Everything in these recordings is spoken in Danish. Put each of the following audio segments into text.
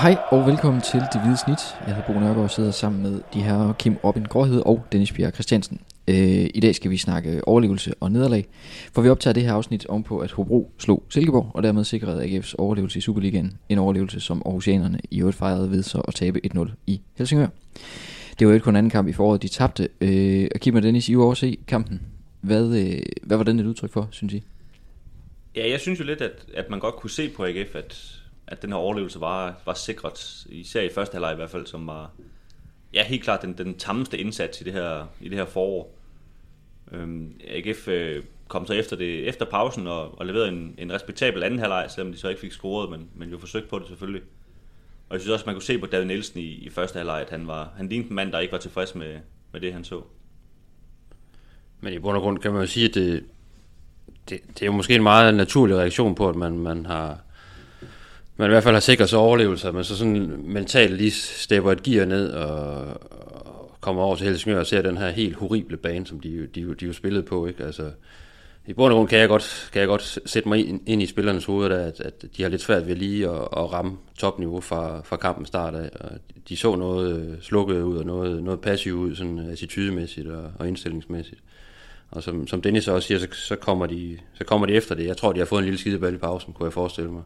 Hej og velkommen til Det Hvide Snit. Jeg hedder Bo Nørgaard og sidder sammen med de her Kim Robin Gråhed og Dennis Bjerg Christiansen. Øh, I dag skal vi snakke overlevelse og nederlag, for vi optager det her afsnit om på, at Hobro slog Silkeborg og dermed sikrede AGF's overlevelse i Superligaen. En overlevelse, som Aarhusianerne i øvrigt fejrede ved så at tabe 1-0 i Helsingør. Det var jo ikke kun en anden kamp i foråret, de tabte. Øh, og Kim og Dennis, I var overse kampen. Hvad, øh, hvad var den et udtryk for, synes I? Ja, jeg synes jo lidt, at, at man godt kunne se på AGF, at, at den her overlevelse var, var sikret, især i første halvleg i hvert fald, som var ja, helt klart den, den tammeste indsats i det her, i det her forår. Øhm, AGF øh, kom så efter, det, efter pausen og, og leverede en, en respektabel anden halvleg, selvom de så ikke fik scoret, men, men jo forsøgt på det selvfølgelig. Og jeg synes også, man kunne se på David Nielsen i, i første halvleg, at han, var, han lignede en mand, der ikke var tilfreds med, med det, han så. Men i bund og grund kan man jo sige, at det, det, det er jo måske en meget naturlig reaktion på, at man, man har man i hvert fald har sikret sig overlevelse, men så sådan mentalt lige stepper et gear ned og, og kommer over til Helsingør og ser den her helt horrible bane, som de, de, de jo spillede på. Ikke? Altså, I bund og grund kan jeg godt, kan jeg godt sætte mig ind, ind i spillernes hoveder, der, at, at de har lidt svært ved lige at, at ramme topniveau fra, fra kampen start af. Og de så noget øh, slukket ud og noget, noget passivt ud, sådan attitydemæssigt og, og indstillingsmæssigt. Og som, som Dennis også siger, så, så, kommer de, så kommer de efter det. Jeg tror, de har fået en lille skideball i pausen, kunne jeg forestille mig.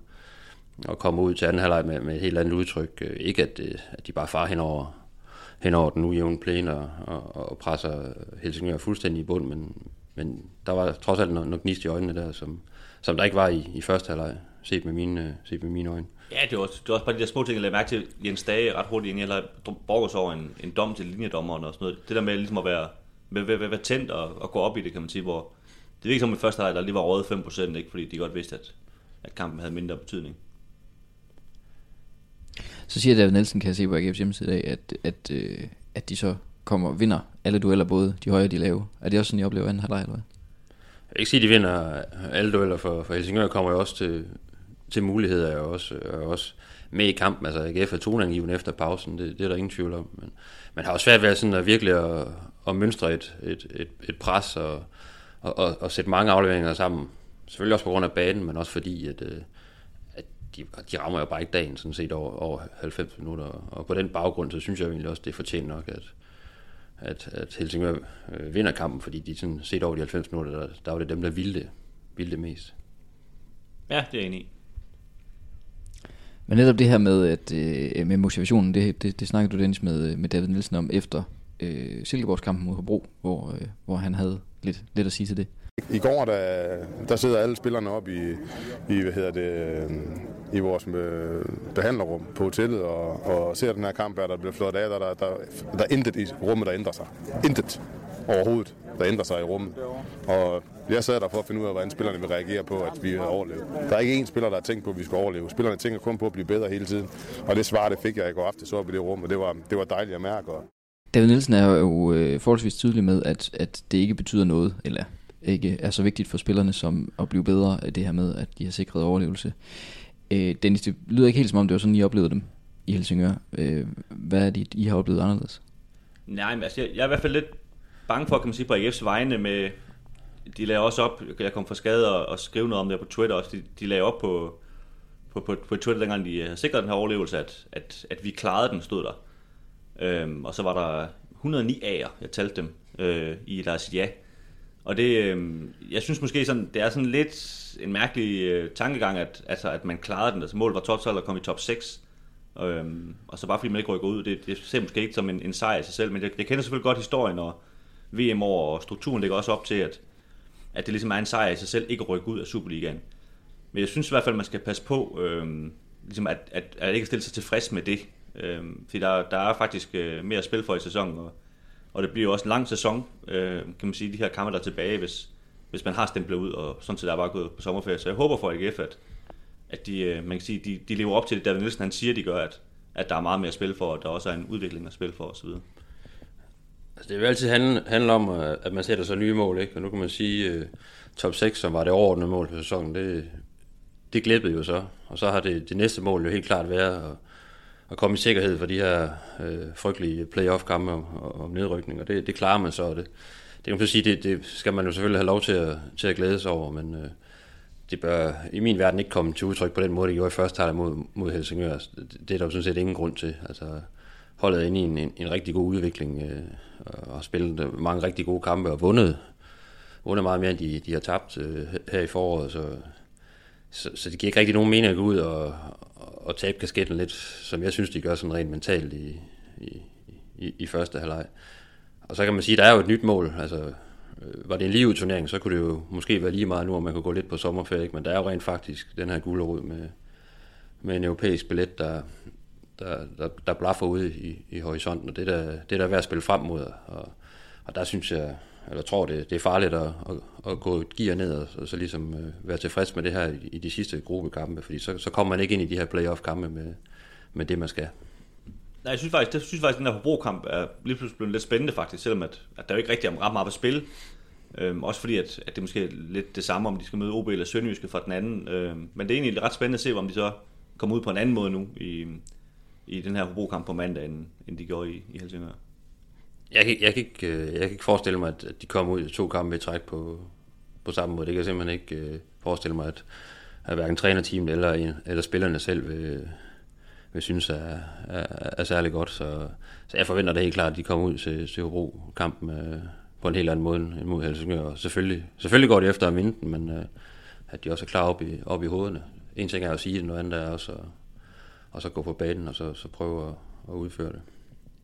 Og kommer ud til anden halvleg med, med et helt andet udtryk. Øh, ikke at, øh, at de bare far henover, henover den ujævne plæne og, og, og presser Helsingør fuldstændig i bund, men, men der var trods alt noget, noget gnist i øjnene der, som, som der ikke var i, i første halvleg, set med mine, øh, set med mine øjne. Ja, det var, det var også bare de der små ting, jeg lagde mærke til Jens Dage ret hurtigt, inden jeg borgers over en, en dom til linjedommeren og sådan noget. Det der med ligesom at være, med, med, med, være tændt og, og, gå op i det, kan man sige, hvor det virker som i første halvleg, der lige var rådet 5%, ikke, fordi de godt vidste, at, at kampen havde mindre betydning. Så siger David Nielsen, kan jeg se på AGF's hjemmeside i dag, at, at, øh, at de så kommer og vinder alle dueller, både de høje og de lave. Er det også sådan, I oplever anden halvleg, eller hvad? Jeg vil ikke sige, at de vinder alle dueller, for, for Helsingør kommer jo også til, til muligheder, og også, og også med i kampen. Altså AGF er toneangivende efter pausen, det, det er der ingen tvivl om. Men man har også svært ved sådan at virkelig at, at mønstre et, et, et, et pres og, og, og, og sætte mange afleveringer sammen. Selvfølgelig også på grund af banen, men også fordi, at, øh, at de, de rammer jo bare ikke dagen sådan set over, over 90 minutter. Og på den baggrund, så synes jeg egentlig også, det er fortjent nok, at, at, at Helsingør øh, vinder kampen, fordi de sådan set over de 90 minutter, der, der var det dem, der ville det, ville det mest. Ja, det er jeg enig i. Men netop det her med, at, øh, med motivationen, det, det, det snakkede du Dennis med, med David Nielsen om efter øh, Silkeborgskampen mod Hobro, hvor, øh, hvor han havde lidt, lidt at sige til det. I går, der, der sidder alle spillerne op i, i, hvad hedder det, øh, i vores øh, behandlerrum på hotellet og, og ser den her kamp, der bliver flået af. Der, der, der, der er intet i rummet, der ændrer sig. Intet overhovedet, der ændrer sig i rummet. Og jeg sad der for at finde ud af, hvordan spillerne vil reagere på, at vi overlever. overlevet. Der er ikke én spiller, der har tænkt på, at vi skal overleve. Spillerne tænker kun på at blive bedre hele tiden. Og det svar, det fik jeg i går aftes op i det rum, og det var, det var dejligt at mærke. David Nielsen er jo øh, forholdsvis tydelig med, at, at det ikke betyder noget, eller ikke er så vigtigt for spillerne som at blive bedre af det her med, at de har sikret overlevelse. Øh, Dennis, det lyder ikke helt som om, det var sådan, I oplevede dem i Helsingør. Øh, hvad er det, I har oplevet anderledes? Nej, men altså, jeg, jeg er i hvert fald lidt bange for, kan man sige, på AGF's vegne med, de lagde også op, jeg kom fra skade og, og skrev noget om det på Twitter også, de, de lagde op på, på, på, på Twitter, dengang de øh, havde sikret den her overlevelse, at, at, at vi klarede den, stod der. Øhm, og så var der 109 A'er, jeg talte dem, øh, i deres ja. Og det, øh, jeg synes måske sådan, det er sådan lidt en mærkelig øh, tankegang, at, altså, at man klarede den. Altså målet var top 12 og kom i top 6. Øhm, og så bare fordi man ikke rykker ud, det, det ser måske ikke som en, en sejr i sig selv, men jeg, jeg kender selvfølgelig godt historien, og VM over og strukturen ligger også op til, at, at det ligesom er en sejr i sig selv, ikke at rykke ud af Superligaen. Men jeg synes i hvert fald, man skal passe på, øhm, ligesom at, at, at ikke stille sig tilfreds med det. Øhm, fordi der, der er faktisk øh, mere spil for i sæsonen, og, og det bliver også en lang sæson, øh, kan man sige, de her kampe der er tilbage, hvis, hvis man har stemplet ud, og sådan set er bare gået på sommerferie. Så jeg håber for AGF, at, at de, øh, man kan sige, de, de lever op til det, David Nielsen han siger, de gør, at, at der er meget mere at spille for, og der også er en udvikling at spille for osv. Altså, det vil altid handle, handle om, øh, at man sætter sig nye mål, ikke? og nu kan man sige, uh, top 6, som var det overordnede mål for sæsonen, det, det glippede jo så, og så har det, det næste mål jo helt klart været at, at komme i sikkerhed for de her øh, frygtelige playoff-kampe om, om nedrykning, og det, det klarer man så, og det, det kan man sige, det, det skal man jo selvfølgelig have lov til at, til at glæde sig over, men øh, det bør i min verden ikke komme til udtryk på den måde, det gjorde i første halvleg mod, mod Helsingør. Altså, det er der jo sådan set ingen grund til. Altså, holdet er inde i en, en, en rigtig god udvikling øh, og har spillet mange rigtig gode kampe og vundet, vundet meget mere, end de, de har tabt øh, her i foråret. Så, så, så det giver ikke rigtig nogen mening at gå ud og, at tabe kasketten lidt, som jeg synes, de gør sådan rent mentalt i, i, i, i første halvleg. Og så kan man sige, at der er jo et nyt mål. Altså, øh, var det en live turnering, så kunne det jo måske være lige meget nu, om man kunne gå lidt på sommerferie, ikke? men der er jo rent faktisk den her gulerod med, med en europæisk billet, der, der, der, der blaffer ude i, i horisonten, og det er der, det er der værd at spille frem mod, og, og der synes jeg, eller tror det, det er farligt at, at, at gå et gear ned og, og så ligesom øh, være tilfreds med det her i, i de sidste gruppekampe, fordi så, så kommer man ikke ind i de her playoff-kampe med, med det, man skal. Nej, jeg synes faktisk, jeg synes faktisk, at den her forbrugerkamp er lige pludselig blevet lidt spændende faktisk, selvom at, at der jo ikke rigtig er ret meget på spil. Øhm, også fordi, at, at det måske er lidt det samme, om de skal møde OB eller Sønderjyske fra den anden. Øhm, men det er egentlig ret spændende at se, om de så kommer ud på en anden måde nu i, i den her forbrugerkamp på mandag, end, end de gjorde i, i Helsingør. Jeg kan, jeg, kan ikke, øh, jeg kan ikke forestille mig, at de kommer ud i to kampe i træk på, på samme måde. Det kan jeg simpelthen ikke øh, forestille mig, at, at hverken trænerteamet eller, eller spillerne selv vil, vil synes er, er, er særlig godt. Så, så jeg forventer det helt klart, at de kommer ud til, til Hobro-kampen øh, på en helt anden måde end mod Helsingør. Og selvfølgelig, selvfølgelig går det efter at vinde den, men øh, at de også er klar op i, op i hovederne. En ting er at sige det, noget andet er også at, og så gå på banen og så, så prøve at, at udføre det.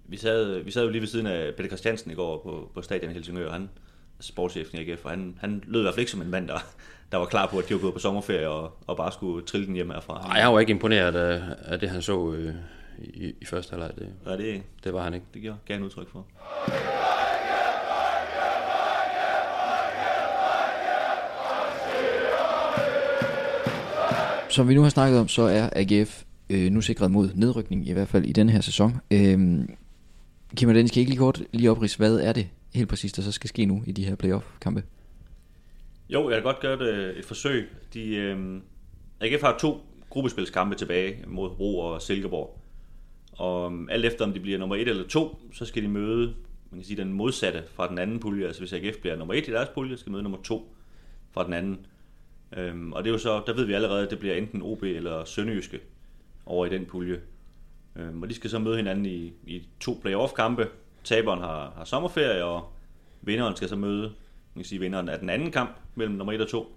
Vi sad, vi sad jo lige ved siden af Peter Christiansen i går på, på stadion i Helsingør, han sportschefen i AGF, og han, han lød i hvert fald ikke som en mand, der, der var klar på, at de var gået på sommerferie og, og bare skulle trille den hjem herfra. Nej, jeg var ikke imponeret af, af det, han så øh, i, i første halvleg. Det, ja, det, det var han ikke. Det gjorde gerne udtryk for. Som vi nu har snakket om, så er AGF øh, nu sikret mod nedrykning, i hvert fald i denne her sæson. Øh, Kim og Dennis, I ikke lige kort lige opris, hvad er det helt præcis, der så skal ske nu i de her playoff-kampe? Jo, jeg kan godt gøre det øh, et forsøg. De, øh, AGF har to gruppespilskampe tilbage mod Bro og Silkeborg. Og øh, alt efter om de bliver nummer 1 eller 2, så skal de møde man kan sige, den modsatte fra den anden pulje. Altså hvis AGF bliver nummer 1 i deres pulje, skal de møde nummer 2 fra den anden. Øhm, og det er jo så, der ved vi allerede, at det bliver enten OB eller Sønderjyske over i den pulje. Øhm, og de skal så møde hinanden i, i to playoff-kampe. Taberen har, har sommerferie, og vinderen skal så møde man kan sige, vinderen af den anden kamp mellem nummer 1 og 2.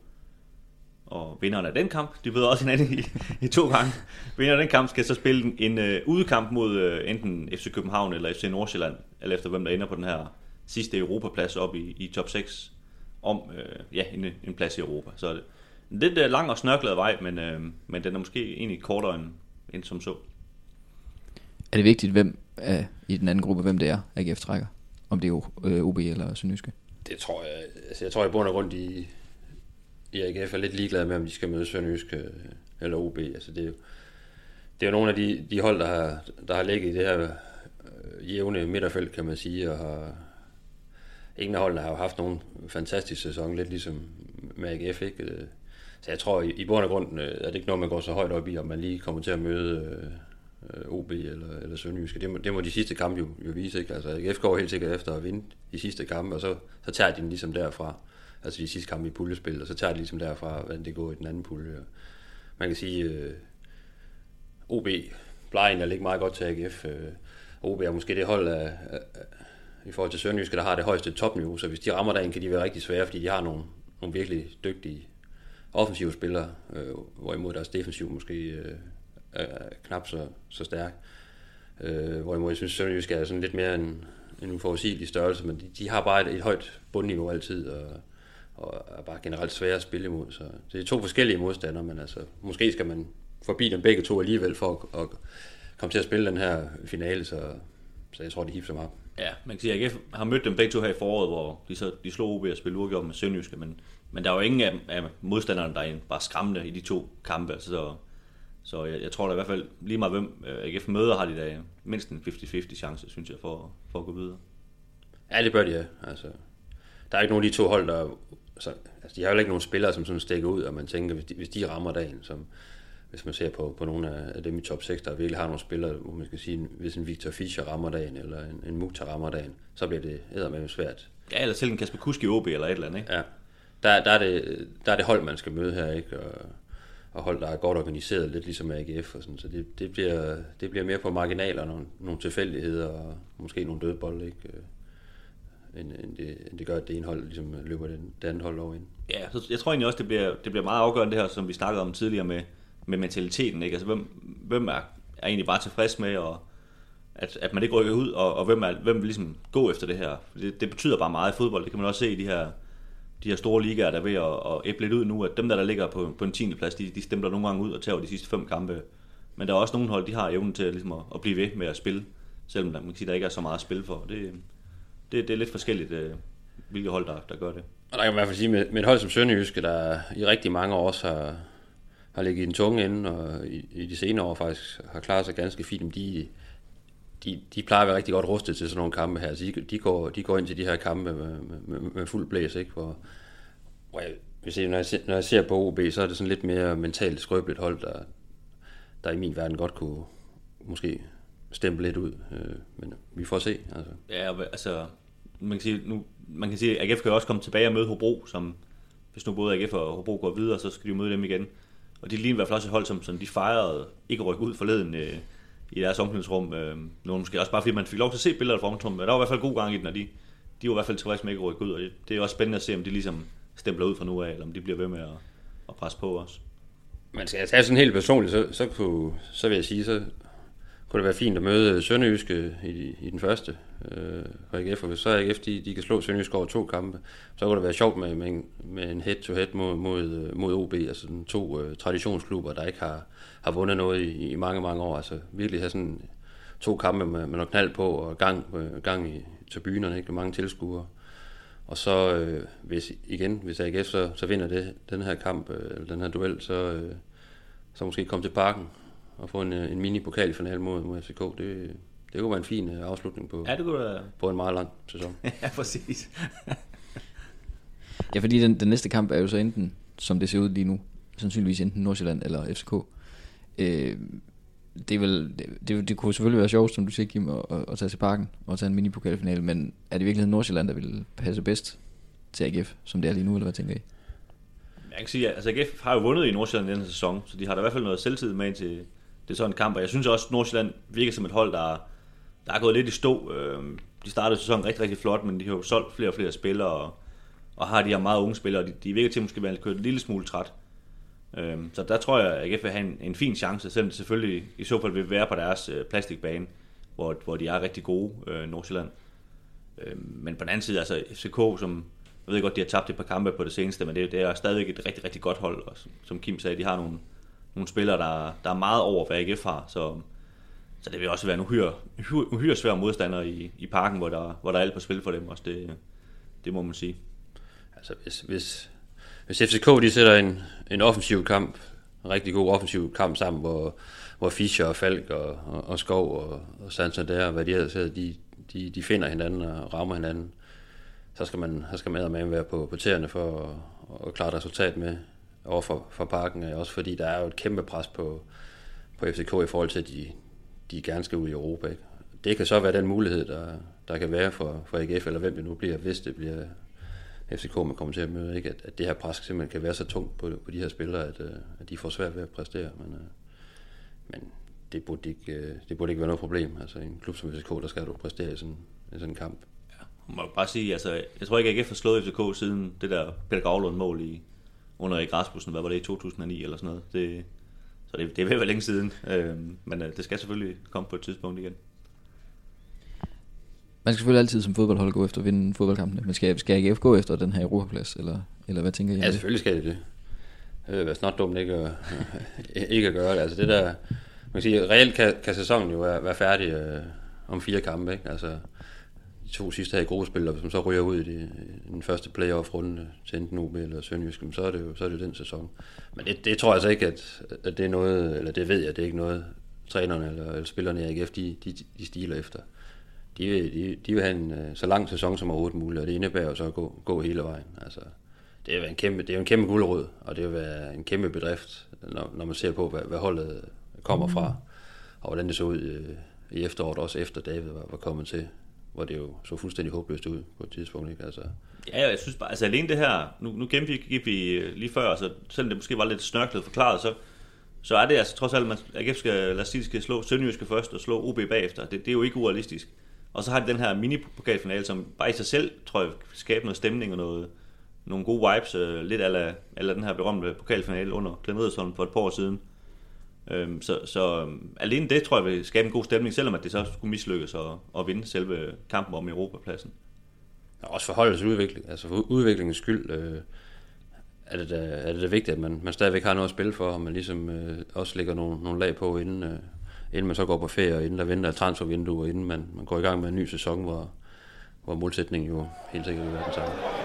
Og vinderen af den kamp, de møder også hinanden i, i to gange. Vinderen af den kamp skal så spille en, en uh, udekamp mod uh, enten FC København eller FC Nordsjælland, eller efter hvem der ender på den her sidste Europaplads op i, i top 6 om øh, ja, en, en plads i Europa. Så det, lidt uh, lang og snørklet vej, men, øh, men den er måske egentlig kortere end, end som så. Er det vigtigt, hvem er i den anden gruppe, hvem det er, AGF trækker? Om det er OB øh, eller Sønderjyske? Det tror jeg. Altså jeg tror i bund og grund, de, i AGF er lidt ligeglade med, om de skal møde Sønderjyske øh, eller OB. Altså det er jo, det er jo nogle af de, de hold, der har, der har ligget i det her øh, jævne midterfelt, kan man sige, og har, ingen af holdene har jo haft nogen fantastisk sæson, lidt ligesom med AGF, ikke? Så jeg tror, i, i bund og grund er det ikke noget, man går så højt op i, om man lige kommer til at møde øh, Øh, OB eller, eller Sønderjyske. Det må, det må de sidste kampe jo, jo vise, ikke? Altså AGF går helt sikkert efter at vinde de sidste kampe, og så, så tager de den ligesom derfra. Altså de sidste kampe i puljespil, og så tager de ligesom derfra, hvordan det går i den anden pulje. Man kan sige, øh, OB plejer at ligge meget godt til AGF. Øh, OB er måske det hold af, af, i forhold til Sønderjyske, der har det højeste topniveau, så hvis de rammer dagen, kan de være rigtig svære, fordi de har nogle, nogle virkelig dygtige offensive spillere, øh, hvorimod deres defensiv måske øh, er knap så, så stærk. Øh, hvorimod jeg synes, Sønderjysk er sådan lidt mere en, en uforudsigelig størrelse, men de, de har bare et, et højt bundniveau altid, og, og er bare generelt svære at spille imod. Så det er to forskellige modstandere, men altså, måske skal man forbi dem begge to alligevel for at, at komme til at spille den her finale, så, så jeg tror, de hipser meget. Ja, man kan sige, at AGF har mødt dem begge to her i foråret, hvor de, så, de slog OB og spillede uafgjort med Sønderjyske, men, men der er jo ingen af, af modstanderne, der er bare skræmmende i de to kampe. Altså, så, så jeg, jeg tror da i hvert fald, lige meget hvem øh, AGF møder, har de da mindst en 50-50 chance, synes jeg, for, for at gå videre. Ja, det bør de, ja. Altså, der er ikke nogen af de to hold, der... Så, altså, de har jo ikke nogen spillere, som sådan stikker ud, og man tænker, hvis de, hvis de rammer dagen, som, hvis man ser på, på nogle af dem i top 6, der virkelig har nogle spillere, hvor man skal sige, hvis en Victor Fischer rammer dagen, eller en, en Mukhtar rammer dagen, så bliver det med svært. Ja, eller selv en Kasper Kusk i OB eller et eller andet, ikke? Ja. der, der, er det, der er det hold, man skal møde her, ikke? Og, og hold, der er godt organiseret, lidt ligesom AGF og sådan, så det, det, bliver, det bliver mere på marginaler, nogle, nogle tilfældigheder og måske nogle dødbolde, ikke? Øh, end, end, det, end det gør, at det ene hold ligesom løber den, det andet hold over ind. Ja, så jeg tror egentlig også, det bliver, det bliver meget afgørende det her, som vi snakkede om tidligere med, med mentaliteten. Ikke? Altså, hvem, hvem er, er egentlig bare tilfreds med, og at, at man ikke rykker ud, og, og hvem, er, hvem vil ligesom gå efter det her. Det, det betyder bare meget i fodbold. Det kan man også se i de her, de her store ligaer, der er ved at, at æble lidt ud nu, at dem der, der ligger på, på en 10. plads, de, de stempler nogle gange ud og tager de sidste fem kampe. Men der er også nogle hold, de har evnen til ligesom at, at blive ved med at spille, selvom der, man kan sige, der ikke er så meget at spille for. Det, det, det er lidt forskelligt, øh, hvilke hold, der, der gør det. Og der kan man i hvert fald sige, med, med et hold som Sønderjyske, der i rigtig mange år har, har ligget i den tunge ende, og i, i de senere år faktisk har klaret sig ganske fint, de, de, de plejer at være rigtig godt rustet til sådan nogle kampe her. Så de, de, går, de går ind til de her kampe med, med, med fuld blæs, ikke? Hvor, hvor jeg, hvis jeg, når, jeg ser, når jeg ser på OB, så er det sådan lidt mere mentalt skrøbeligt hold, der, der i min verden godt kunne måske stemple lidt ud. Øh, men vi får se. Altså. Ja, altså, man kan sige, nu, man kan sige, at AGF kan også komme tilbage og møde Hobro, som hvis nu både AGF og Hobro går videre, så skal de møde dem igen. Og de lige i hvert fald også et hold, som, som de fejrede ikke rykke ud forleden øh, i deres omklædningsrum. Øh, nu måske også bare fordi man fik lov til at se billeder fra omklædningsrummet, men der var i hvert fald god gang i den, og de, de var i hvert fald tilfredse med ikke at rykke ud, og det, det er også spændende at se, om de ligesom stempler ud fra nu af, eller om de bliver ved med at, at presse på os. Men skal altså jeg tage sådan helt personligt, så, så, kunne, så vil jeg sige, så kunne det være fint at møde Sønderjyske i, i den første øh, for AGF, og hvis så AGF de, de kan slå Sønderjyske over to kampe, så kunne det være sjovt med, med, en, med en head-to-head mod, mod, øh, mod OB, altså sådan to øh, traditionsklubber, der ikke har, har vundet noget i, i mange, mange år. Altså virkelig have sådan to kampe med, med noget knald på og gang, øh, gang i tribunerne, ikke? mange tilskuere. Og så øh, hvis igen, hvis AGF så, så vinder det, den her kamp, øh, eller den her duel, så, øh, så måske komme til parken og få en, øh, en mini-pokalfinale mod, mod FCK. Det, det kunne være en fin øh, afslutning på, ja, det kunne være... på en meget lang sæson. ja, præcis. ja, fordi den, den næste kamp er jo så enten, som det ser ud lige nu, sandsynligvis enten Nordsjælland eller FCK. Øh, det, er vel, det, det, det kunne selvfølgelig være sjovt, som du siger, Kim, at, at, at tage til parken og tage en mini-pokalfinale, men er det virkelig Nordsjælland, der vil passe bedst til AGF, som det er lige nu, eller hvad tænker I? Jeg kan sige, at altså AGF har jo vundet i Nordsjælland den sæson, så de har da i hvert fald noget selvtid med til, det er sådan en kamp, og jeg synes også, at Nordsjælland virker som et hold, der, der er gået lidt i stå. Øhm, de startede sæsonen rigtig, rigtig flot, men de har jo solgt flere og flere spillere, og, og har de her meget unge spillere, og de, de virker til at måske være kørt en lille smule træt. Øhm, så der tror jeg, at AGF vil have en, en fin chance, selvom det selvfølgelig i så fald vil være på deres øh, plastikbane, hvor, hvor de er rigtig gode, øh, Nordsjælland. Øhm, men på den anden side, altså FCK, som jeg ved godt, de har tabt et par kampe på det seneste, men det, det er stadigvæk et rigtig, rigtig godt hold, og som, som Kim sagde, de har nogle, nogle spillere, der, der er meget over, hvad AGF har, så, så det vil også være en uhyre, uhyre svær modstander i, i parken, hvor der, hvor der er alt på spil for dem også, det, det må man sige. Altså hvis, hvis, hvis FCK de sætter en, en offensiv kamp, en rigtig god offensiv kamp sammen, hvor, hvor Fischer og Falk og, og, og Skov og, og Santander, hvad de ellers de, de, de finder hinanden og rammer hinanden, så skal man, så skal man med være på, på tæerne for at, at klare resultat med over for, for parken, øh, også fordi der er jo et kæmpe pres på, på FCK i forhold til, at de, de gerne skal ud i Europa. Ikke? Det kan så være den mulighed, der, der kan være for, for AGF, eller hvem det nu bliver, hvis det bliver FCK, man kommer til at møde, ikke? At, at det her pres simpelthen kan være så tungt på, på de her spillere, at, øh, at de får svært ved at præstere. Men, øh, men det, burde ikke, det burde ikke være noget problem. Altså i en klub som FCK, der skal du præstere i sådan, i sådan en kamp. Ja, man må bare sige, altså, jeg tror ikke, at AGF har slået FCK siden det der Peter Gavlund mål i, under Erik Rasmussen, hvad var det, i 2009 eller sådan noget. Det, så det, det er vel længe siden, øh, men øh, det skal selvfølgelig komme på et tidspunkt igen. Man skal selvfølgelig altid som fodboldhold gå efter at vinde fodboldkampene, men skal, skal AGF gå efter den her Europaplads, eller, eller hvad tænker I? Ja, selvfølgelig skal det det. Det vil være snart dumt ikke at, ikke at gøre det. Altså det der, man kan sige, reelt kan, kan sæsonen jo være, være færdig øh, om fire kampe, ikke? Altså, to sidste her i gruppespil, og man så ryger ud i, de, i den første playoff-runde til enten OB eller Sønderjysk, så er det jo, så er det jo den sæson. Men det, det tror jeg altså ikke, at, at det er noget, eller det ved jeg, det er ikke noget, trænerne eller, eller spillerne i AGF, de, de, de stiler efter. De vil, de, de vil have en øh, så lang sæson som overhovedet muligt, og det indebærer jo så at gå, gå hele vejen. Altså, det er, en kæmpe, det er jo en kæmpe guldråd, og det vil være en kæmpe bedrift, når, når man ser på, hvad, hvad holdet kommer fra, og hvordan det så ud øh, i efteråret, også efter David var, var kommet til hvor det jo så fuldstændig håbløst ud på et tidspunkt. Ikke? Altså, Ja, jeg synes bare, altså alene det her, nu, nu gennemgik vi, vi lige før, så selvom det måske var lidt snørklet forklaret, så, så er det altså trods alt, at AGF skal, lad os sige, skal slå Sønderjyske først og slå OB bagefter. Det, det er jo ikke urealistisk. Og så har de den her mini-pokalfinale, som bare i sig selv, tror jeg, skaber noget stemning og noget, nogle gode vibes, øh, lidt ala, ala den her berømte pokalfinale under Glenn Riddersholm for et par år siden. Øhm, så, så øhm, alene det, tror jeg, vil skabe en god stemning, selvom at det så skulle mislykkes at, at vinde selve kampen om Europapladsen. Og også for holdets udvikling. Altså for udviklingens skyld øh, er, det da, er det da vigtigt, at man, man stadigvæk har noget at spille for, og man ligesom øh, også lægger nogle, nogle lag på, inden, øh, inden man så går på ferie, og inden der venter transfervinduer, transfervindue, inden man, man går i gang med en ny sæson, hvor, hvor målsætningen jo helt sikkert vil være den samme.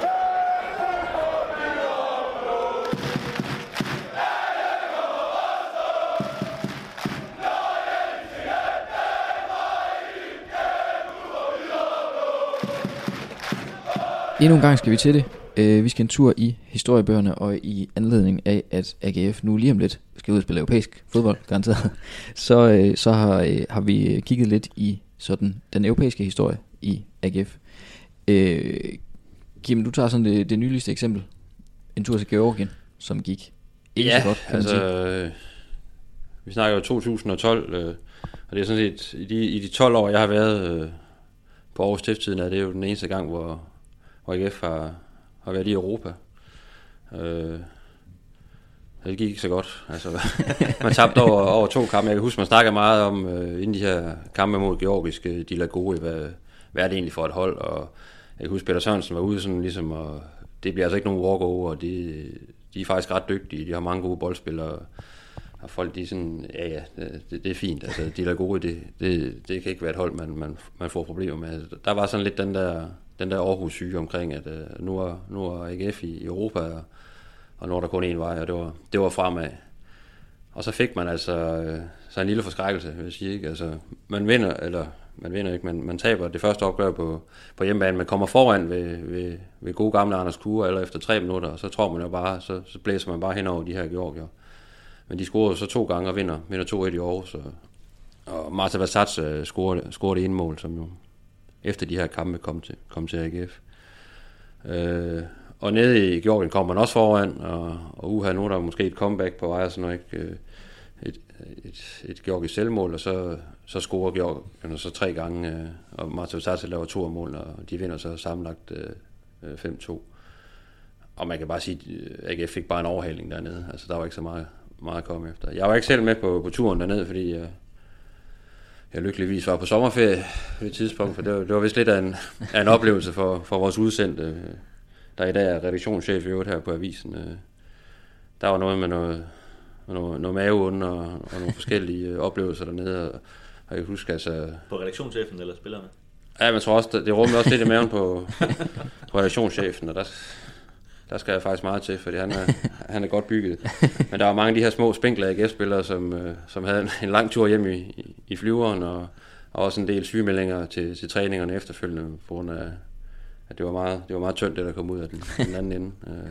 Endnu en gang skal vi til det. Øh, vi skal en tur i historiebøgerne, og i anledning af, at AGF nu lige om lidt skal ud og spille europæisk fodbold, garanteret, så, øh, så har, øh, har vi kigget lidt i sådan den europæiske historie i AGF. Øh, Kim, du tager sådan det, det nyligste eksempel. En tur til Georgien, som gik ikke ja, så godt, kan altså, øh, vi snakker jo 2012, øh, og det er sådan set, i de, i de 12 år, jeg har været øh, på Aarhus Stifttiden, er det jo den eneste gang, hvor, hvor AGF har, har været i Europa. Øh, det gik ikke så godt. Altså, man tabte over, over to kampe. Jeg kan huske, man snakker meget om, øh, inden de her kampe mod georgiske, øh, de la gode, hvad, hvad er det egentlig for et hold, og jeg kan huske, Peter Sørensen var ude sådan ligesom, og det bliver altså ikke nogen walkover, og de, de er faktisk ret dygtige, de har mange gode boldspillere, og folk de er sådan, ja ja, det, det er fint, altså de er gode, det, det, det kan ikke være et hold, man, man, man får problemer med. Der var sådan lidt den der, den der Aarhus syge omkring, at øh, nu, er, nu er AGF i Europa, og, og nu er der kun én vej, og det var, det var fremad. Og så fik man altså øh, så en lille forskrækkelse, vil jeg sige. Ikke? Altså, man vinder, eller man vinder ikke, men man taber det første opgør på, på hjemmebane. Man kommer foran ved, ved, ved gode gamle Anders Kure, eller efter tre minutter, og så tror man jo bare, så, så blæser man bare hen over de her Georgier. Men de scorede så to gange og vinder, vinder 2-1 i Aarhus. Og, og Marta Vassats øh, scorede, scorede det ene mål, som jo efter de her kampe kom til, kom til AGF. Øh, og nede i Georgien kommer man også foran, og, og uha, nu er der måske et comeback på vej, og sådan noget, ikke? Øh, et, et, et georgisk selvmål, og så, så scorer Georgien så tre gange, øh, og Martin Sartre laver to mål, og de vinder så sammenlagt øh, øh 5-2. Og man kan bare sige, at AGF fik bare en overhaling dernede. Altså, der var ikke så meget, meget at komme efter. Jeg var ikke selv med på, på turen dernede, fordi jeg, jeg lykkeligvis var på sommerferie på det tidspunkt, for det var, det var vist lidt af en, af en oplevelse for, for vores udsendte, der i dag er redaktionschef i øvrigt her på avisen. Der var noget med noget, noget, noget maveund og, og nogle forskellige oplevelser dernede, og, og jeg husker altså... På redaktionschefen eller spillerne? Ja, men jeg tror også, det, det rummede også lidt i maven på, på redaktionschefen, og der, der skal jeg faktisk meget til, fordi han er, han er godt bygget. Men der var mange af de her små spinkler AGF-spillere, som, øh, som havde en, en lang tur hjem i, i, i flyveren, og, og også en del sygemeldinger til, til træningerne efterfølgende, på grund af, at det var meget, det var meget tyndt, det der kom ud af den, den anden ende. Øh.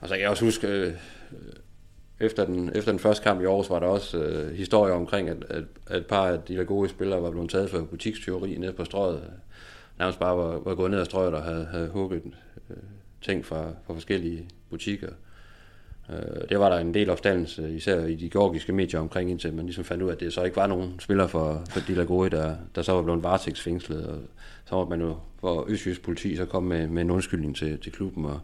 Og så kan jeg også huske, øh, efter den, efter den første kamp i Aarhus, var der også øh, historier omkring, at, at, at et par af de der gode spillere var blevet taget for butikstyveri nede på strøget. Nærmest bare var, var gået ned ad strøget og havde, havde hugget øh, ting fra, fra forskellige butikker. Øh, det var der en del opstandelse, især i de georgiske medier omkring, indtil man ligesom fandt ud af, at det så ikke var nogen spiller for, for de der der, der så var blevet varetægtsfængslet. Og så var man jo for Østjysk politi så kom med, med en undskyldning til, til klubben. Og,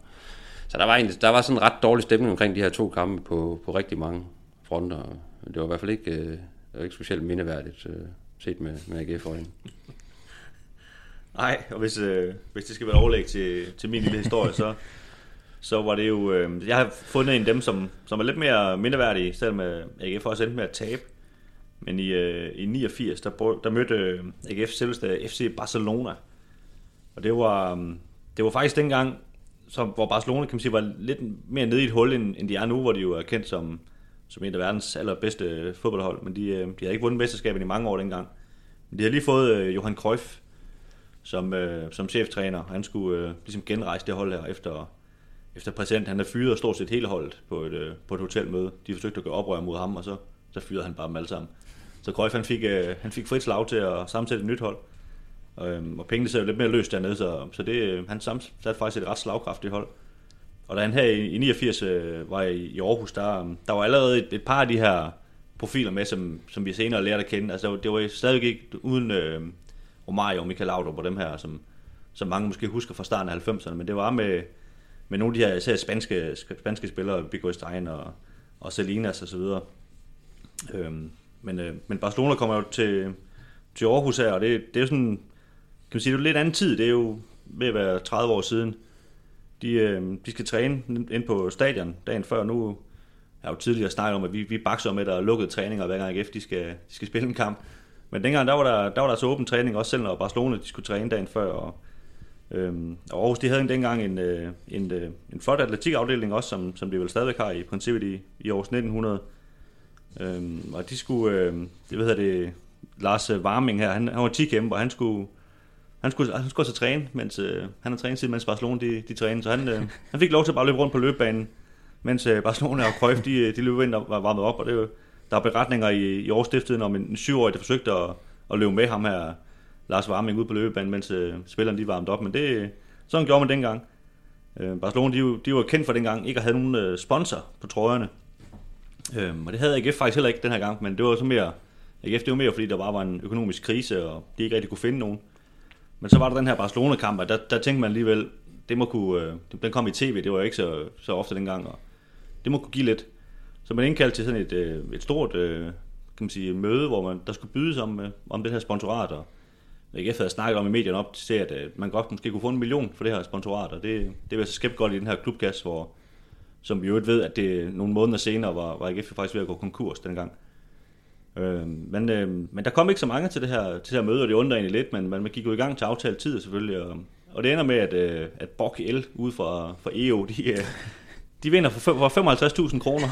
så der var, en, der var sådan en ret dårlig stemning omkring de her to kampe på, på rigtig mange fronter. Det var i hvert fald ikke, øh, ikke specielt mindeværdigt øh, set med, med AGF-øjne. Nej, og hvis, øh, hvis det skal være overlæg til, til min lille historie, så, så var det jo... Øh, jeg har fundet en af dem, som, som er lidt mere mindeværdige, selvom øh, AGF også endte med at tabe. Men i, øh, i 89, der, der mødte øh, AGF selveste FC Barcelona. Og det var, øh, det var faktisk dengang, som, hvor Barcelona kan man sige, var lidt mere nede i et hul, end, end de er nu, hvor de jo er kendt som, som en af verdens allerbedste fodboldhold. Men de, øh, de havde ikke vundet mesterskabet i mange år dengang. Men de har lige fået øh, Johan Cruyff som, øh, som cheftræner. Han skulle øh, ligesom genrejse det hold her efter, efter præsident. Han er fyret stort set hele holdet på et, øh, på et hotelmøde. De forsøgte at gøre oprør mod ham, og så, så fyrede han bare dem alle sammen. Så Cruyff han fik, øh, han fik frit slag til at sammensætte et nyt hold. Øhm, og pengene ser lidt mere løst dernede, så, så det, øh, han sammensatte faktisk et ret slagkraftigt hold. Og da han her i, i 89 øh, var i, i Aarhus, der, øhm, der var allerede et, et par af de her profiler med, som, som vi senere lærte at kende. Altså, det var stadig ikke uden øh, Romario og Michael Laudrup og dem her, som, som mange måske husker fra starten af 90'erne, men det var med, med nogle af de her især spanske, spanske spillere, Bigo Estein og, og Salinas og så videre. Øhm, men, øh, men Barcelona kommer jo til, til Aarhus her, og det, det er jo sådan, kan man sige, det er lidt anden tid, det er jo ved at være 30 år siden. De, øh, de skal træne ind på stadion dagen før. Nu jeg har jo tidligere snakket om, at vi, vi bakser med, at der er lukket træninger, hver gang efter, de skal, de skal spille en kamp. Men dengang, der var der, der var der så åben træning, også selv når Barcelona de skulle træne dagen før. Og, øhm, og Aarhus, de havde dengang en, øh, en, en, en flot atletikafdeling også, som, som de vel stadigvæk har i princippet i, i års 1900. Øhm, og de skulle, øh, det ved det, Lars Warming her, han, han var 10 kæmper, og han skulle, han skulle, han skulle så træne, mens øh, han har trænet siden, mens Barcelona de, de trænede. Så han, øh, han fik lov til at bare løbe rundt på løbebanen, mens øh, Barcelona og Cruyff, de, øh, de løb ind og var varmet op. Og det, der er beretninger i, i årsstiftet om en, en syvårig, der forsøgte at, at løbe med ham her, Lars Warming, ud på løbebanen, mens øh, spillerne de varmede op. Men det, sådan gjorde man dengang. Øh, Barcelona, de, de var kendt for dengang ikke at have nogen øh, sponsor på trøjerne. Øh, og det havde AGF faktisk heller ikke den her gang, men det var så mere, AGF det var mere, fordi der bare var en økonomisk krise, og de ikke rigtig kunne finde nogen. Men så var der den her Barcelona-kamp, og der, der tænkte man alligevel, det må kunne, øh, den kom i tv, det var jo ikke så, så ofte dengang, og det må kunne give lidt. Så man indkaldte til sådan et, øh, et stort øh, kan man sige, møde, hvor man, der skulle bydes om, øh, om det her sponsorat, og jeg havde snakket om i medierne op til, at man godt måske kunne få en million for det her sponsorat, og det, det var så skæbt godt i den her klubgas, hvor, som vi jo ved, at det nogle måneder senere var, var AGF faktisk ved at gå konkurs dengang. Øh, men, øh, men der kom ikke så mange til det her, til det her møde, og det undrer egentlig lidt, men, man, man gik jo i gang til aftalt tid selvfølgelig, og, og det ender med, at, øh, at Bok L ude fra, fra EO, de, øh, de vinder for, for 55.000 kroner.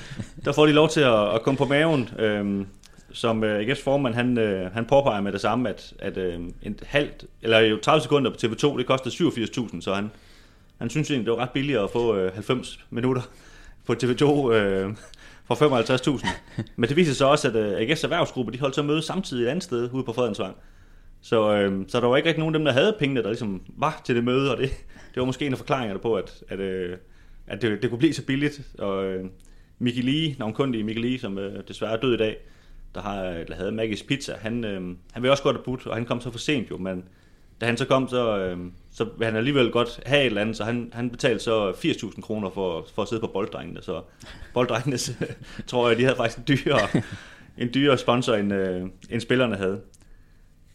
der får de lov til at, at komme på maven. Øh, som øh, AGF's formand, han, øh, han påpeger med det samme, at, at øh, en halvt, eller jo 30 sekunder på TV2, det koster 87.000, så han, han synes egentlig, det var ret billigt at få øh, 90 minutter på TV2 øh, for 55.000. Men det viser sig også, at øh, AGF's erhvervsgruppe, de holdt så møde samtidig et andet sted ude på Fredensvang. Så, øh, så der var ikke rigtig nogen af dem, der havde pengene, der ligesom var til det møde, og det, det var måske en af forklaringerne på, at, at, øh, at det, det kunne blive så billigt. Og øh, Mikkel Lee, navnkundige Mikkel Lee, som øh, desværre er død i dag, der, har, eller havde Magis Pizza, han, øh, han vil også godt have budt, og han kom så for sent jo, men da han så kom, så, øh, så vil han alligevel godt have et eller andet, så han, han betalte så 80.000 kroner for, for at sidde på bolddrengene, så bolddrengene, tror jeg, de havde faktisk en dyrere, en dyrere sponsor, end, øh, end spillerne havde.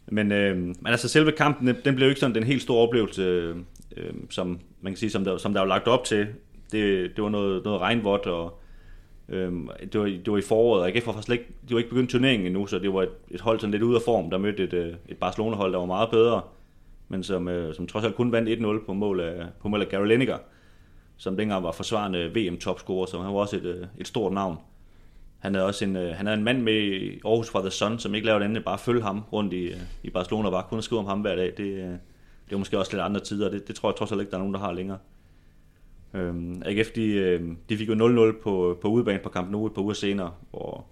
Men, øh, men altså selve kampen, den blev jo ikke sådan den helt store oplevelse, øh, øh som man kan sige, som der, som der var lagt op til. Det, det var noget, noget regnvådt, og øhm, det, var, det var i foråret, og AGF var faktisk ikke, de var ikke begyndt turneringen endnu, så det var et, et hold sådan lidt ude af form, der mødte et, øh, et Barcelona-hold, der var meget bedre men som, øh, som trods alt kun vandt 1-0 på mål af, på mål af Gary Lineker, som dengang var forsvarende VM-topscorer, så han var også et, øh, et stort navn. Han er også en, øh, han er en mand med i Aarhus fra The Sun, som ikke lavede det andet bare følge ham rundt i, øh, i Barcelona, og bare kun skrive om ham hver dag. Det, øh, det var måske også lidt andre tider, det, det tror jeg trods alt ikke, der er nogen, der har længere. Øhm, AGF, de, øh, de fik jo 0-0 på, på udebane på Camp Nou et par uger senere, hvor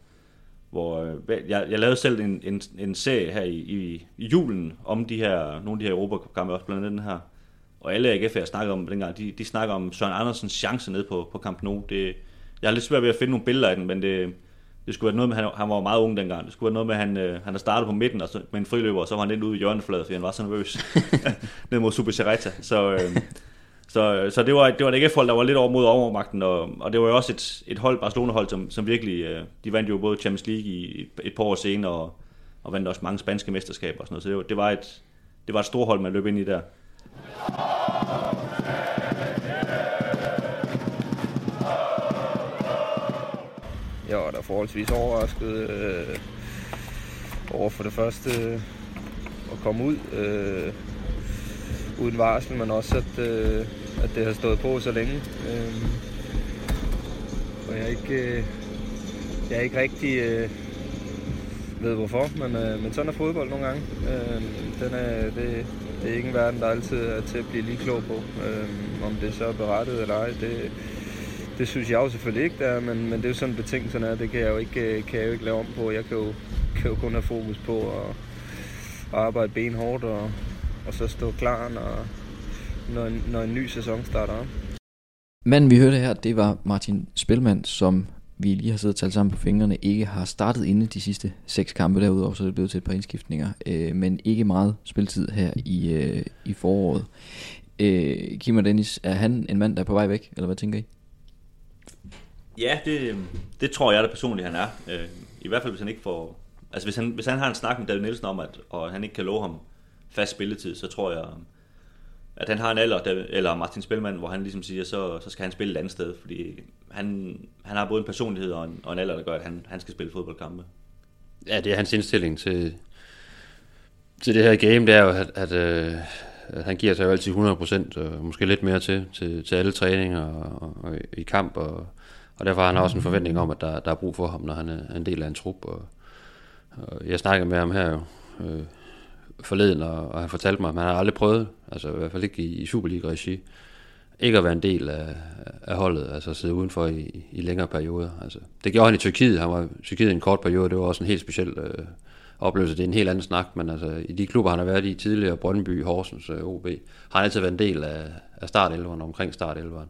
hvor øh, jeg, jeg lavede selv en, en, en serie her i, i, i julen om de her, nogle af de her Europakampe, også blandt andet den her. Og alle AGF, jeg snakker om dengang, de, de snakker om Søren Andersens chance nede på, på Camp Nou. Det, jeg har lidt svært ved at finde nogle billeder af den, men det, det skulle være noget med, han, han var meget ung dengang. Det skulle være noget med, at han, øh, han har startet på midten og så, med en friløber, og så var han lidt ude i hjørnefladet, fordi han var så nervøs ned mod Super Serreta. Så, øh, så, øh, så det var, det var et AGF-hold, der var lidt over mod overmagten, og, og det var jo også et, et hold, Barcelona-hold, som, som virkelig, øh, de vandt jo både Champions League i et, et par år senere, og, og vandt også mange spanske mesterskaber og sådan noget, så det var, det var, et, det var et stort hold, man løb ind i der. Jeg var da forholdsvis overrasket øh, over for det første øh, at komme ud øh, uden varsel, men også at, øh, at det har stået på så længe. Øh, og jeg er ikke, øh, jeg er ikke rigtig øh, ved hvorfor, men, øh, men sådan er fodbold nogle gange. Øh, den er, det, det er ikke en verden, der altid er til at blive lige klog på. Øh, om det så er berettet eller ej, det, det synes jeg jo selvfølgelig ikke, der, men, men det er jo sådan betingelserne er. Det kan jeg jo ikke, øh, kan jeg jo ikke lave om på. Jeg kan jo, kan jo kun have fokus på at, at arbejde benhårdt og, og så stå klar, når, når, en, når en ny sæson starter op. Manden vi hørte her, det var Martin Spilmand, som vi lige har siddet og talt sammen på fingrene, ikke har startet inde de sidste seks kampe derudover, så er det blevet til et par indskiftninger, øh, men ikke meget spilletid her i, øh, i foråret. Øh, Kim og Dennis, er han en mand, der er på vej væk, eller hvad tænker I? Ja, det, det tror jeg da personligt, han er. Øh, I hvert fald, hvis han ikke får... Altså, hvis han, hvis han har en snak med David Nielsen om, at og han ikke kan love ham fast spilletid, så tror jeg, um, at han har en alder, der, eller Martin Spelman, hvor han ligesom siger, så, så skal han spille et andet sted, fordi han, han har både en personlighed og en, og en alder, der gør, at han, han skal spille fodboldkampe. Ja, det er hans indstilling til, til det her game, det er jo, at, at, øh, at han giver sig jo altid 100%, og måske lidt mere til, til, til alle træninger og, og, og i kamp, og, og derfor har han også en forventning om, at der, der er brug for ham, når han er en del af en trup. Og, og jeg snakkede med ham her jo, øh, forleden, og, og han fortalte mig, at han har aldrig prøvet, altså i hvert fald ikke i, i Superliga-regi, ikke at være en del af, af holdet, altså at sidde udenfor i, i længere perioder. Altså, det gjorde han i Tyrkiet, han var i Tyrkiet i en kort periode, det var også en helt speciel øh, oplevelse, det er en helt anden snak, men altså i de klubber, han har været i tidligere, Brøndby, Horsens, øh, OB, har han altid været en del af, af startelveren, omkring startelveren.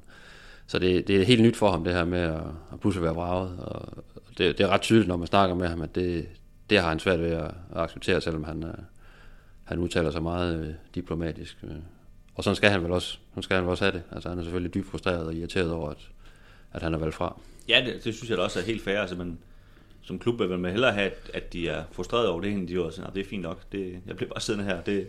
Så det, det er helt nyt for ham, det her med at, at pludselig være braget, og det, det er ret tydeligt, når man snakker med ham, at det, det har han svært ved at, at acceptere, selvom han, øh, han udtaler sig meget øh, diplomatisk. Øh. Og sådan skal han vel også, sådan skal han vel også have det. Altså han er selvfølgelig dybt frustreret og irriteret over, at, at han er valgt fra. Ja, det, det synes jeg da også er helt fair. Altså, men som klub vil man hellere have, at, at de er frustreret over det, end de er sådan, det er fint nok. Det, jeg bliver bare siddende her. Det,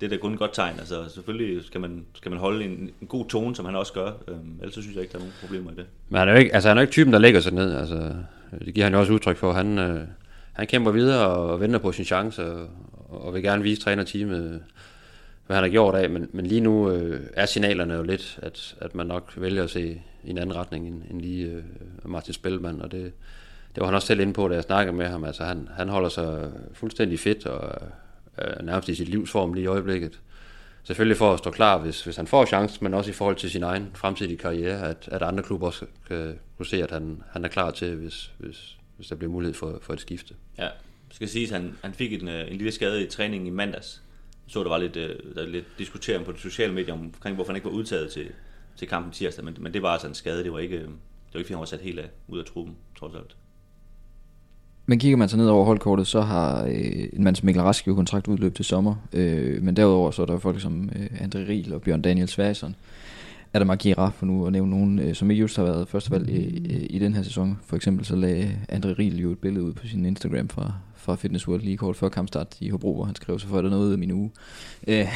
det er da kun et godt tegn. Altså, selvfølgelig skal man, skal man holde en, en god tone, som han også gør. Øhm, ellers synes jeg ikke, der er nogen problemer i det. Men han er jo ikke, altså, han er jo ikke typen, der lægger sig ned. Altså, det giver han jo også udtryk for. Han, øh, han kæmper videre og venter på sin chance, og, og vil gerne vise trænerteamet, hvad han har gjort af, men, men lige nu øh, er signalerne jo lidt, at, at man nok vælger at se i en anden retning end, end lige øh, Martin Spellmann, og det, det var han også selv inde på, da jeg snakkede med ham. Altså, han, han holder sig fuldstændig fedt og øh, nærmest i sit livsform lige i øjeblikket. Selvfølgelig for at stå klar, hvis, hvis han får chancen, men også i forhold til sin egen fremtidige karriere, at, at andre klubber også kan kunne se, at han, han er klar til, hvis, hvis, hvis der bliver mulighed for, for et skifte. Ja, skal sige, at han, han fik en, øh, en lille skade i træningen i mandags. Så der var lidt, øh, der der lidt diskuteret på de sociale medier omkring, hvorfor han ikke var udtaget til, til kampen tirsdag, men, men det var altså en skade, det var ikke, øh, det var ikke fordi han var sat helt af, ud af truppen, trods alt. Men kigger man så ned over holdkortet, så har øh, en mand som Mikkel Rask jo kontrakt udløb til sommer. Øh, men derudover så er der folk som øh, André Riel og Bjørn Daniel Sverigesson. Er der Agira, for nu at nævne nogen, øh, som ikke just har været førstevalg i, i, i den her sæson. For eksempel så lagde André Riel jo et billede ud på sin Instagram fra, fra Fitness World lige kort før kampstart i Hobro, hvor han skrev, så får der noget ud af min uge. Øh,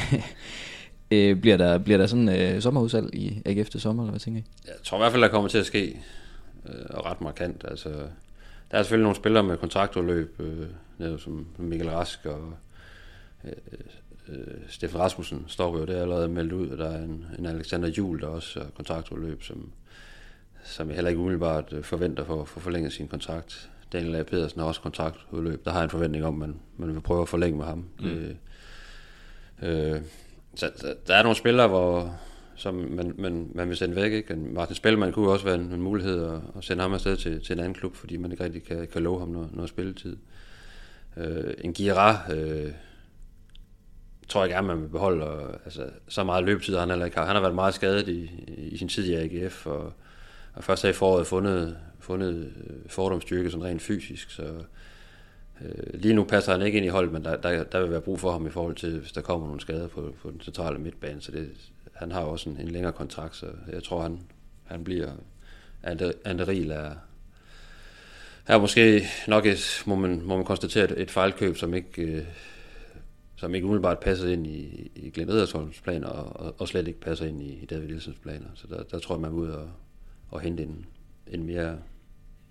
øh, bliver, der, bliver der sådan øh, sommerudsalg i AGF til sommer, eller hvad tænker I? Jeg tror i hvert fald, der kommer til at ske, øh, og ret markant. Altså, der er selvfølgelig nogle spillere med kontraktudløb, øh, som Mikkel Rask og øh, øh, øh, Steffen Rasmussen står jo der allerede meldt ud, og der er en, en Alexander Jul, der også har kontraktudløb, som, som jeg heller ikke umiddelbart øh, forventer for at få forlænget sin kontrakt. Daniel A. Pedersen har også kontraktudløb. Der har jeg en forventning om, at man, man vil prøve at forlænge med ham. Mm. Det, øh, så, der, der er nogle spillere, hvor, som man, man, man vil sende væk. Ikke? Martin Spellemann kunne også være en, en mulighed at, at sende ham afsted til, til en anden klub, fordi man ikke rigtig kan, kan love ham noget, noget spilletid. Øh, en Gira øh, tror jeg gerne, man vil beholde. Og, altså, så meget løbetid han heller ikke har. Han har været meget skadet i, i sin tid i AGF, og, og først har i foråret fundet, fundet øh, fordomsstyrke sådan rent fysisk, så øh, lige nu passer han ikke ind i holdet, men der, der, der vil være brug for ham i forhold til, hvis der kommer nogle skader på, på den centrale midtbane, så det, han har også en, en længere kontrakt, så jeg tror, han, han bliver... Anderil er, er måske nok et, må man, må man konstatere, et, et fejlkøb, som ikke, øh, som ikke umiddelbart passer ind i, i Glenn Edersholms planer, og, og slet ikke passer ind i, i David Nielsens planer. Så der, der tror jeg, man er ude og, og hente en, en mere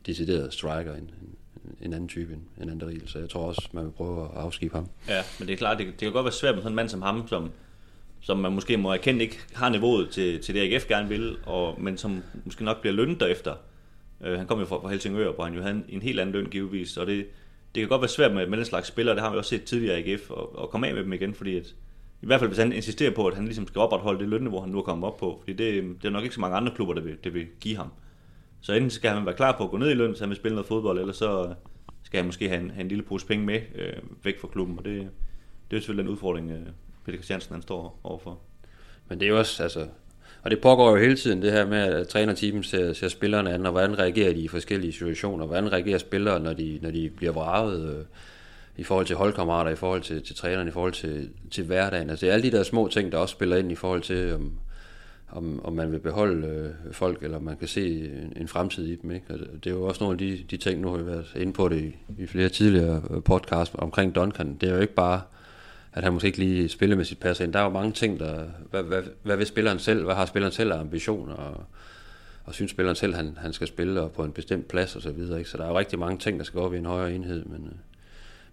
decideret striker, en, en, en anden type end, end Riel. Så jeg tror også, man vil prøve at afskibe ham. Ja, men det er klart, det, det kan godt være svært med sådan en mand som ham, som som man måske må erkende ikke har niveauet til, til det, AGF gerne vil, og, men som måske nok bliver lønnet derefter. Øh, han kom jo fra, fra Helsingør, hvor han jo havde en, en helt anden løn givetvis, og det, det kan godt være svært med, med den slags spillere, det har vi også set tidligere i AGF, og, og komme af med dem igen, fordi at, i hvert fald hvis han insisterer på, at han ligesom skal opretholde det lønniveau, han nu er kommet op på, fordi det, det er nok ikke så mange andre klubber, der vil, der vil give ham. Så enten skal han være klar på at gå ned i løn, så han vil spille noget fodbold, eller så skal han måske have en, have en lille pose penge med øh, væk fra klubben, og det, det er selvfølgelig den udfordring, øh, Peter Christiansen han står overfor. Men det er jo også, altså, og det pågår jo hele tiden, det her med, at trænerteamen ser, ser spillerne an, og hvordan reagerer de i forskellige situationer, hvordan reagerer spillere, når de, når de bliver vraget, øh, i forhold til holdkammerater, i forhold til, til træneren, i forhold til, til hverdagen. Altså det er alle de der små ting, der også spiller ind i forhold til, om, om, om man vil beholde øh, folk, eller man kan se en, en fremtid i dem. Ikke? Og det er jo også nogle af de, de ting, nu har vi været inde på det i, i flere tidligere podcast podcasts omkring Duncan. Det er jo ikke bare, at han måske ikke lige spillemæssigt passer ind. Der er jo mange ting, der... Hvad, hvad, hvad vil spilleren selv? Hvad har spilleren selv af ambitioner? Og, og synes spilleren selv, han, han skal spille på en bestemt plads og så videre. Ikke? Så der er jo rigtig mange ting, der skal gå op i en højere enhed, men... Øh,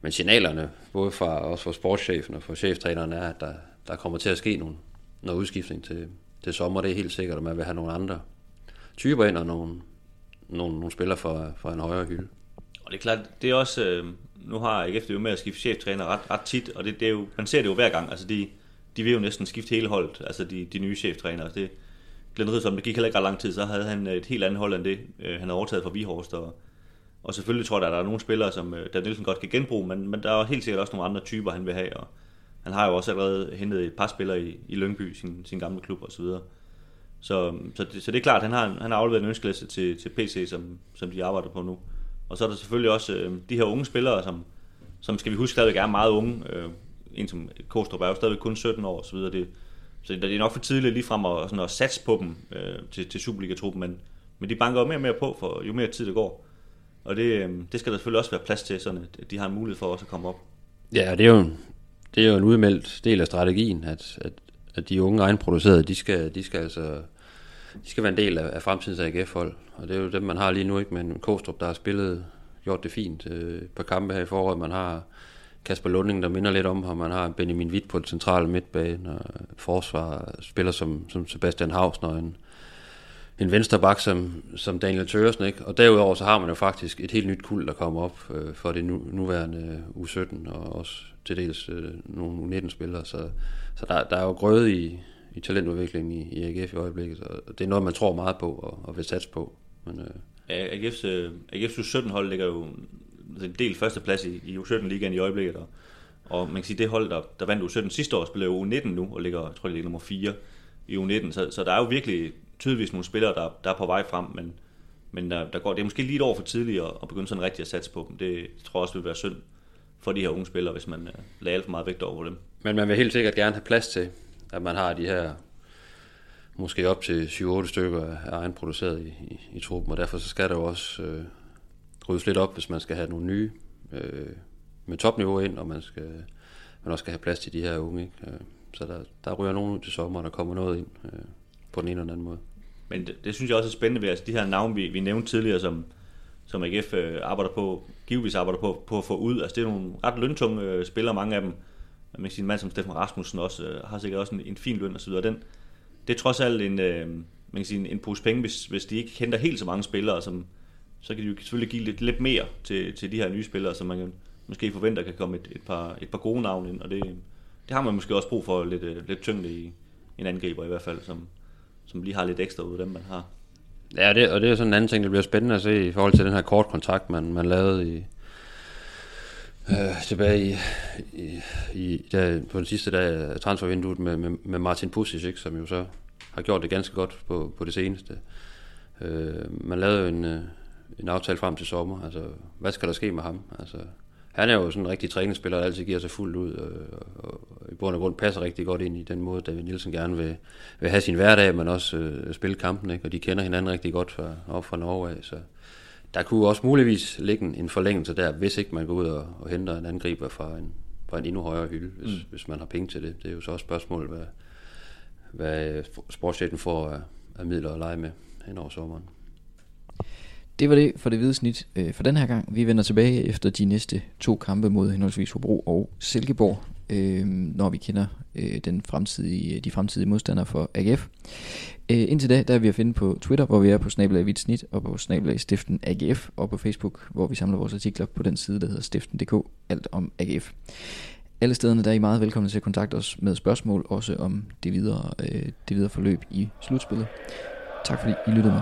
men signalerne, både fra, også fra sportschefen og fra cheftræneren, er, at der, der kommer til at ske nogle, noget udskiftning til, til sommer. Det er helt sikkert, at man vil have nogle andre typer ind og nogle, nogle, nogle spillere fra, fra en højere hylde. Og det er klart, det er også, øh, nu har AGF det jo med at skifte cheftræner ret, ret tit, og det, det er jo, man ser det jo hver gang, altså de, de vil jo næsten skifte hele holdet, altså de, de nye cheftrænere. Det, Glenn som det gik heller ikke ret lang tid, så havde han et helt andet hold end det, øh, han havde overtaget fra Vihorst, og, og selvfølgelig tror jeg, at der er nogle spillere, som øh, Dan Nielsen godt kan genbruge, men, men der er helt sikkert også nogle andre typer, han vil have. Og han har jo også allerede hentet et par spillere i, i Lyngby, sin, sin gamle klub osv. Så, så, så, det, så det er klart, at han har, han har afleveret en ønskeliste til, til PC, som, som de arbejder på nu. Og så er der selvfølgelig også øh, de her unge spillere, som, som skal vi huske stadigvæk er meget unge. Øh, en som Kostrup er jo stadigvæk kun 17 år osv. Det, så det er nok for tidligt ligefrem at, sådan at satse på dem øh, til, til Superliga-truppen, men, men de banker jo mere og mere på, for jo mere tid det går. Og det, øhm, det skal der selvfølgelig også være plads til, så de har en mulighed for også at komme op. Ja, det er jo, det er jo en udmeldt del af strategien, at, at, at de unge egenproducerede, de skal, de skal altså de skal være en del af, af fremtidens AGF-hold. Og det er jo dem, man har lige nu, ikke? Men Kostrup, der har spillet, gjort det fint øh, på kampe her i foråret. Man har Kasper Lunding, der minder lidt om ham. Man har Benjamin Witt på det centrale midtbane, og forsvar spiller som, som Sebastian Hausner, en, en venstre bak som, som Daniel Tøresen, ikke? Og derudover så har man jo faktisk et helt nyt kul, der kommer op øh, for det nu, nuværende U17, og også til dels øh, nogle U19-spillere, så, så der, der er jo grøde i, i talentudviklingen i, i AGF i øjeblikket, og det er noget, man tror meget på og, og vil satse på. Men, øh, ja, AGF's, øh, AGF's U17-hold ligger jo altså en del førsteplads i, i U17-ligaen i øjeblikket, og, og man kan sige, det hold, der, der vandt U17 sidste år, spiller jo U19 nu, og ligger, jeg tror, det ligger nummer 4 i U19, så, så der er jo virkelig tydeligvis nogle spillere, der, der er på vej frem, men, men der, der går, det er måske lige et år for tidligt at, at begynde sådan rigtig at satse på dem. Det, tror jeg også vil være synd for de her unge spillere, hvis man øh, uh, lader alt for meget vægt over dem. Men man vil helt sikkert gerne have plads til, at man har de her måske op til 7-8 stykker af egenproduceret i, i, i truppen, og derfor så skal der jo også øh, ryddes lidt op, hvis man skal have nogle nye øh, med topniveau ind, og man, skal, man også skal have plads til de her unge. Ikke? Øh, så der, der ryger nogen ud til sommer, og der kommer noget ind. Øh på den ene eller anden måde. Men det, det synes jeg også er spændende ved altså de her navne, vi, vi nævnte tidligere, som, som AGF øh, arbejder på, givetvis arbejder på, på at få ud. Altså det er nogle ret løntunge øh, spillere, mange af dem. Man kan sige, en mand som Steffen Rasmussen også, øh, har sikkert også en, en fin løn og så videre. Den, det er trods alt en, øh, man kan sige, en, en pose penge, hvis, hvis de ikke henter helt så mange spillere, som, så kan de jo selvfølgelig give lidt, lidt mere til, til de her nye spillere, som man måske forventer kan komme et, et, par, et par gode navne ind, og det, det har man måske også brug for lidt, øh, lidt tyngde i en angriber i hvert fald, som, som lige har lidt ekstra ud af dem, man har. Ja, det, og det er sådan en anden ting, der bliver spændende at se i forhold til den her kort kontrakt, man, man lavede i, øh, tilbage i, i, i der, på den sidste dag af transfervinduet med, med, med Martin Pusic, ikke, som jo så har gjort det ganske godt på, på det seneste. Øh, man lavede jo en, øh, en aftale frem til sommer. Altså, hvad skal der ske med ham? Altså, han er jo sådan en rigtig træningsspiller, der altid giver sig fuldt ud, Øh, og, og bund og grund passer rigtig godt ind i den måde, David Nielsen gerne vil, vil have sin hverdag, men også øh, spille kampen, ikke? og de kender hinanden rigtig godt fra, op fra Norge af, så der kunne også muligvis ligge en forlængelse der, hvis ikke man går ud og, og henter en angriber fra en, fra en endnu højere hylde, hvis, mm. hvis man har penge til det. Det er jo så også spørgsmål, hvad, hvad sportschefen får af, af midler at lege med hen over sommeren. Det var det for det hvide snit øh, for den her gang. Vi vender tilbage efter de næste to kampe mod henholdsvis Hobro og Silkeborg, øh, når vi kender øh, den fremtidige, de fremtidige modstandere for AGF. Øh, indtil da, der er vi at finde på Twitter, hvor vi er på snabelag hvidt snit, og på snabelag stiften AGF, og på Facebook, hvor vi samler vores artikler på den side, der hedder stiften.dk, alt om AGF. Alle stederne der er I meget velkomne til at kontakte os med spørgsmål, også om det videre, øh, det videre forløb i slutspillet. Tak fordi I lyttede med.